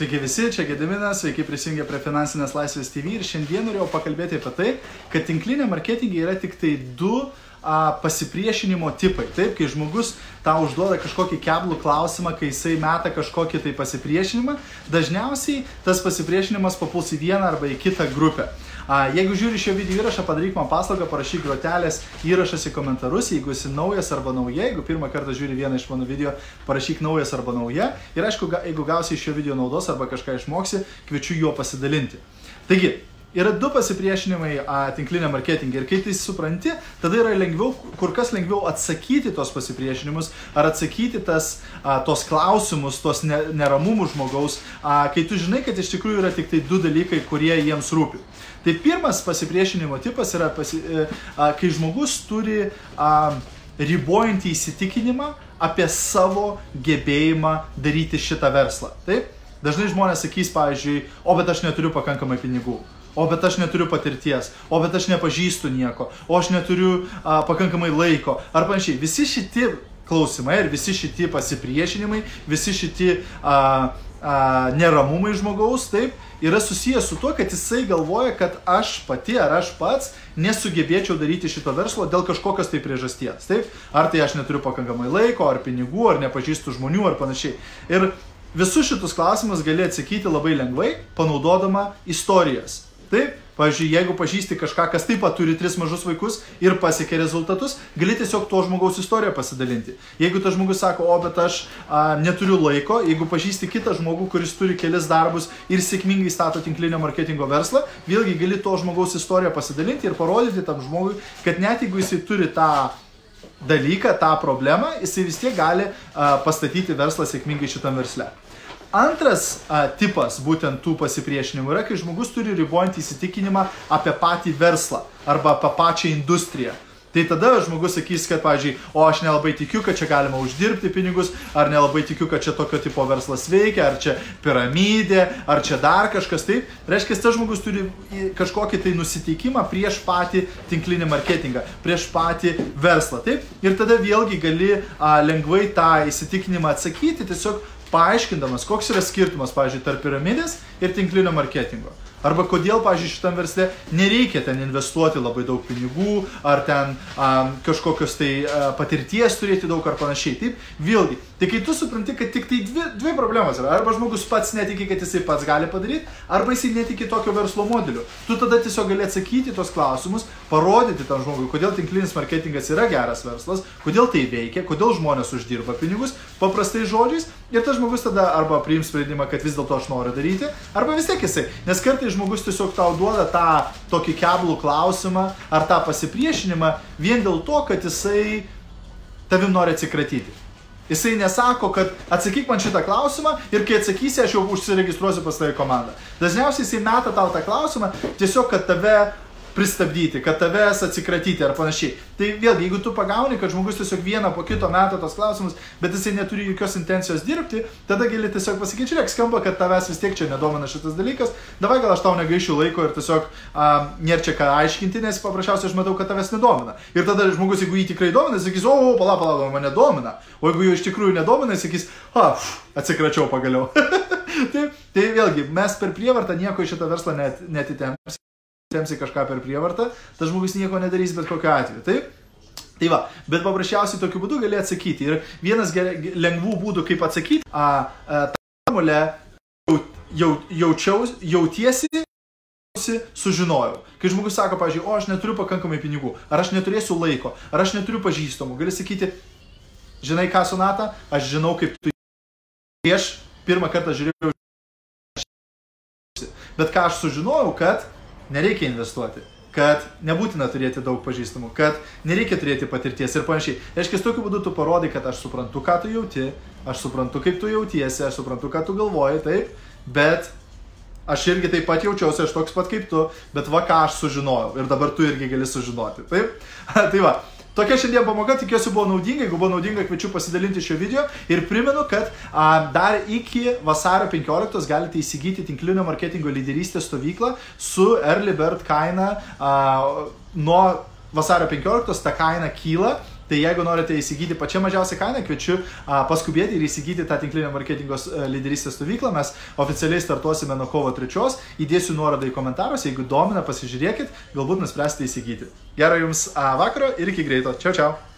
Sveiki visi, čia Gediminas, sveiki prisijungę prie Finansinės laisvės TV ir šiandien norėjau pakalbėti apie tai, kad tinklinė marketingai yra tik tai du a, pasipriešinimo tipai. Taip, kai žmogus tau užduoda kažkokį keblų klausimą, kai jisai meta kažkokį tai pasipriešinimą, dažniausiai tas pasipriešinimas papuls į vieną arba į kitą grupę. A, jeigu žiūri šio video įrašą, padaryk man paslaugą, parašyk grotelės įrašas į komentarus, jeigu esi naujas arba nauja, jeigu pirmą kartą žiūri vieną iš mano video, parašyk naujas arba nauja. Ir aišku, jeigu gausi iš šio video naudos arba kažką išmoksi, kviečiu juo pasidalinti. Taigi, Yra du pasipriešinimai a, tinkliniam marketingui ir kai tai supranti, tada yra lengviau, kur kas lengviau atsakyti tos pasipriešinimus ar atsakyti tas, a, tos klausimus, tos ne, neramumus žmogaus, a, kai tu žinai, kad iš tikrųjų yra tik tai du dalykai, kurie jiems rūpi. Tai pirmas pasipriešinimo tipas yra, pasi, a, kai žmogus turi a, ribojantį įsitikinimą apie savo gebėjimą daryti šitą verslą. Taip? Dažnai žmonės sakys, pavyzdžiui, o bet aš neturiu pakankamai pinigų o bet aš neturiu patirties, o bet aš nepažįstu nieko, o aš neturiu a, pakankamai laiko, ar panašiai. Visi šitie klausimai ir visi šitie pasipriešinimai, visi šitie a, a, neramumai žmogaus, taip, yra susijęs su tuo, kad jisai galvoja, kad aš pati ar aš pats nesugebėčiau daryti šito verslo dėl kažkokios tai priežasties. Taip? Ar tai aš neturiu pakankamai laiko, ar pinigų, ar nepažįstu žmonių, ar panašiai. Ir visus šitus klausimus gali atsakyti labai lengvai, panaudodama istorijas. Taip, pavyzdžiui, jeigu pažįsti kažką, kas taip pat turi tris mažus vaikus ir pasiekė rezultatus, gali tiesiog to žmogaus istoriją pasidalinti. Jeigu tas žmogus sako, o bet aš a, neturiu laiko, jeigu pažįsti kitą žmogų, kuris turi kelis darbus ir sėkmingai stato tinklinio marketingo verslą, vėlgi gali to žmogaus istoriją pasidalinti ir parodyti tam žmogui, kad net jeigu jisai turi tą dalyką, tą problemą, jisai vis tiek gali a, pastatyti verslą sėkmingai šitam versle. Antras a, tipas būtent tų pasipriešinimų yra, kai žmogus turi ribojantį įsitikinimą apie patį verslą arba apie pačią industriją. Tai tada žmogus sakys, kad, pavyzdžiui, o aš nelabai tikiu, kad čia galima uždirbti pinigus, ar nelabai tikiu, kad čia tokio tipo verslas veikia, ar čia piramidė, ar čia dar kažkas taip. Reiškia, tas žmogus turi kažkokį tai nusiteikimą prieš patį tinklinį marketingą, prieš patį verslą. Taip? Ir tada vėlgi gali a, lengvai tą įsitikinimą atsakyti, tiesiog paaiškindamas, koks yra skirtumas, pavyzdžiui, tarp piramidės ir tinklinio marketingo. Arba kodėl, pavyzdžiui, šitam versle nereikia ten investuoti labai daug pinigų, ar ten um, kažkokios tai uh, patirties turėti daug ar panašiai. Taip, vėlgi, tai kai tu supranti, kad tik tai dvi, dvi problemos yra. Arba žmogus pats netiki, kad jisai pats gali padaryti, arba jisai netiki tokio verslo modeliu. Tu tada tiesiog gali atsakyti tos klausimus, parodyti tam žmogui, kodėl tinklinis marketingas yra geras verslas, kodėl tai veikia, kodėl žmonės uždirba pinigus, paprastai žodžiais. Ir tas žmogus tada arba priims sprendimą, kad vis dėlto aš noriu daryti, arba vis tiek jisai. Nes kartais žmogus tiesiog tau duoda tą tokį keblų klausimą ar tą pasipriešinimą vien dėl to, kad jisai tavim nori atsikratyti. Jisai nesako, kad atsakyk man šitą klausimą ir kai atsakysi, aš jau užsiregistruosiu pas tave komandą. Dažniausiai jisai meta tau tą klausimą tiesiog, kad tave pristabdyti, kad tavęs atsikratyti ar panašiai. Tai vėlgi, jeigu tu pagauni, kad žmogus tiesiog vieną po kito meto tos klausimus, bet jisai neturi jokios intencijos dirbti, tada gali tiesiog pasakyti, žiūrėk, skamba, kad tavęs vis tiek čia nedomina šitas dalykas, davai gal aš tau negaišiu laiko ir tiesiog um, nėra čia ką aiškinti, nes paprasčiausiai aš matau, kad tavęs nedomina. Ir tada žmogus, jeigu jį tikrai domina, sakys, o, o pala, pala, mane domina. O jeigu jo iš tikrųjų nedomina, sakys, a, atsikračiau pagaliau. tai, tai vėlgi, mes per prievartą nieko iš šitą verslą net, netitempsime temsi kažką per prievartą, tas žmogus nieko nedarys bet kokiu atveju. Taip? Tai va, bet paprasčiausiai tokiu būdu gali atsakyti. Ir vienas ger, lengvų būdų, kaip atsakyti, a, a, tą formulę jau, jau, jaučiaus, jautiesi, sužinojau. Kai žmogus sako, pavyzdžiui, o aš neturiu pakankamai pinigų, ar aš neturėsiu laiko, ar aš neturiu pažįstamų, gali sakyti, žinai ką, Sonata, aš žinau, kaip tu. Prieš pirmą kartą žiūrėjau, bet ką aš sužinojau, kad nereikia investuoti, kad nebūtina turėti daug pažįstamų, kad nereikia turėti patirties ir panašiai. Reiškia, tokiu būdu tu parodai, kad aš suprantu, ką tu jauti, aš suprantu, kaip tu jautiesi, aš suprantu, ką tu galvoji, taip, bet aš irgi taip pat jaučiausi, aš toks pat kaip tu, bet va ką aš sužinojau ir dabar tu irgi gali sužinoti. Taip? tai va, Tokia šiandien pamoka, tikiuosi buvo naudinga, jeigu buvo naudinga, kviečiu pasidalinti šio video ir primenu, kad a, dar iki vasario 15 galite įsigyti tinklinio marketingo lyderystės stovyklą su Early Bird kaina a, nuo vasario 15 ta kaina kyla Tai jeigu norite įsigyti pačią mažiausią kainą, kviečiu a, paskubėti ir įsigyti tą tinklinio marketingo a, lyderystės stovyklą. Mes oficialiai startuosime nuo kovo 3. Įdėsiu nuorodą į komentarus, jeigu domina, pasižiūrėkit, galbūt nuspręsite įsigyti. Gero jums a, vakaro ir iki greito. Čiau, čiau.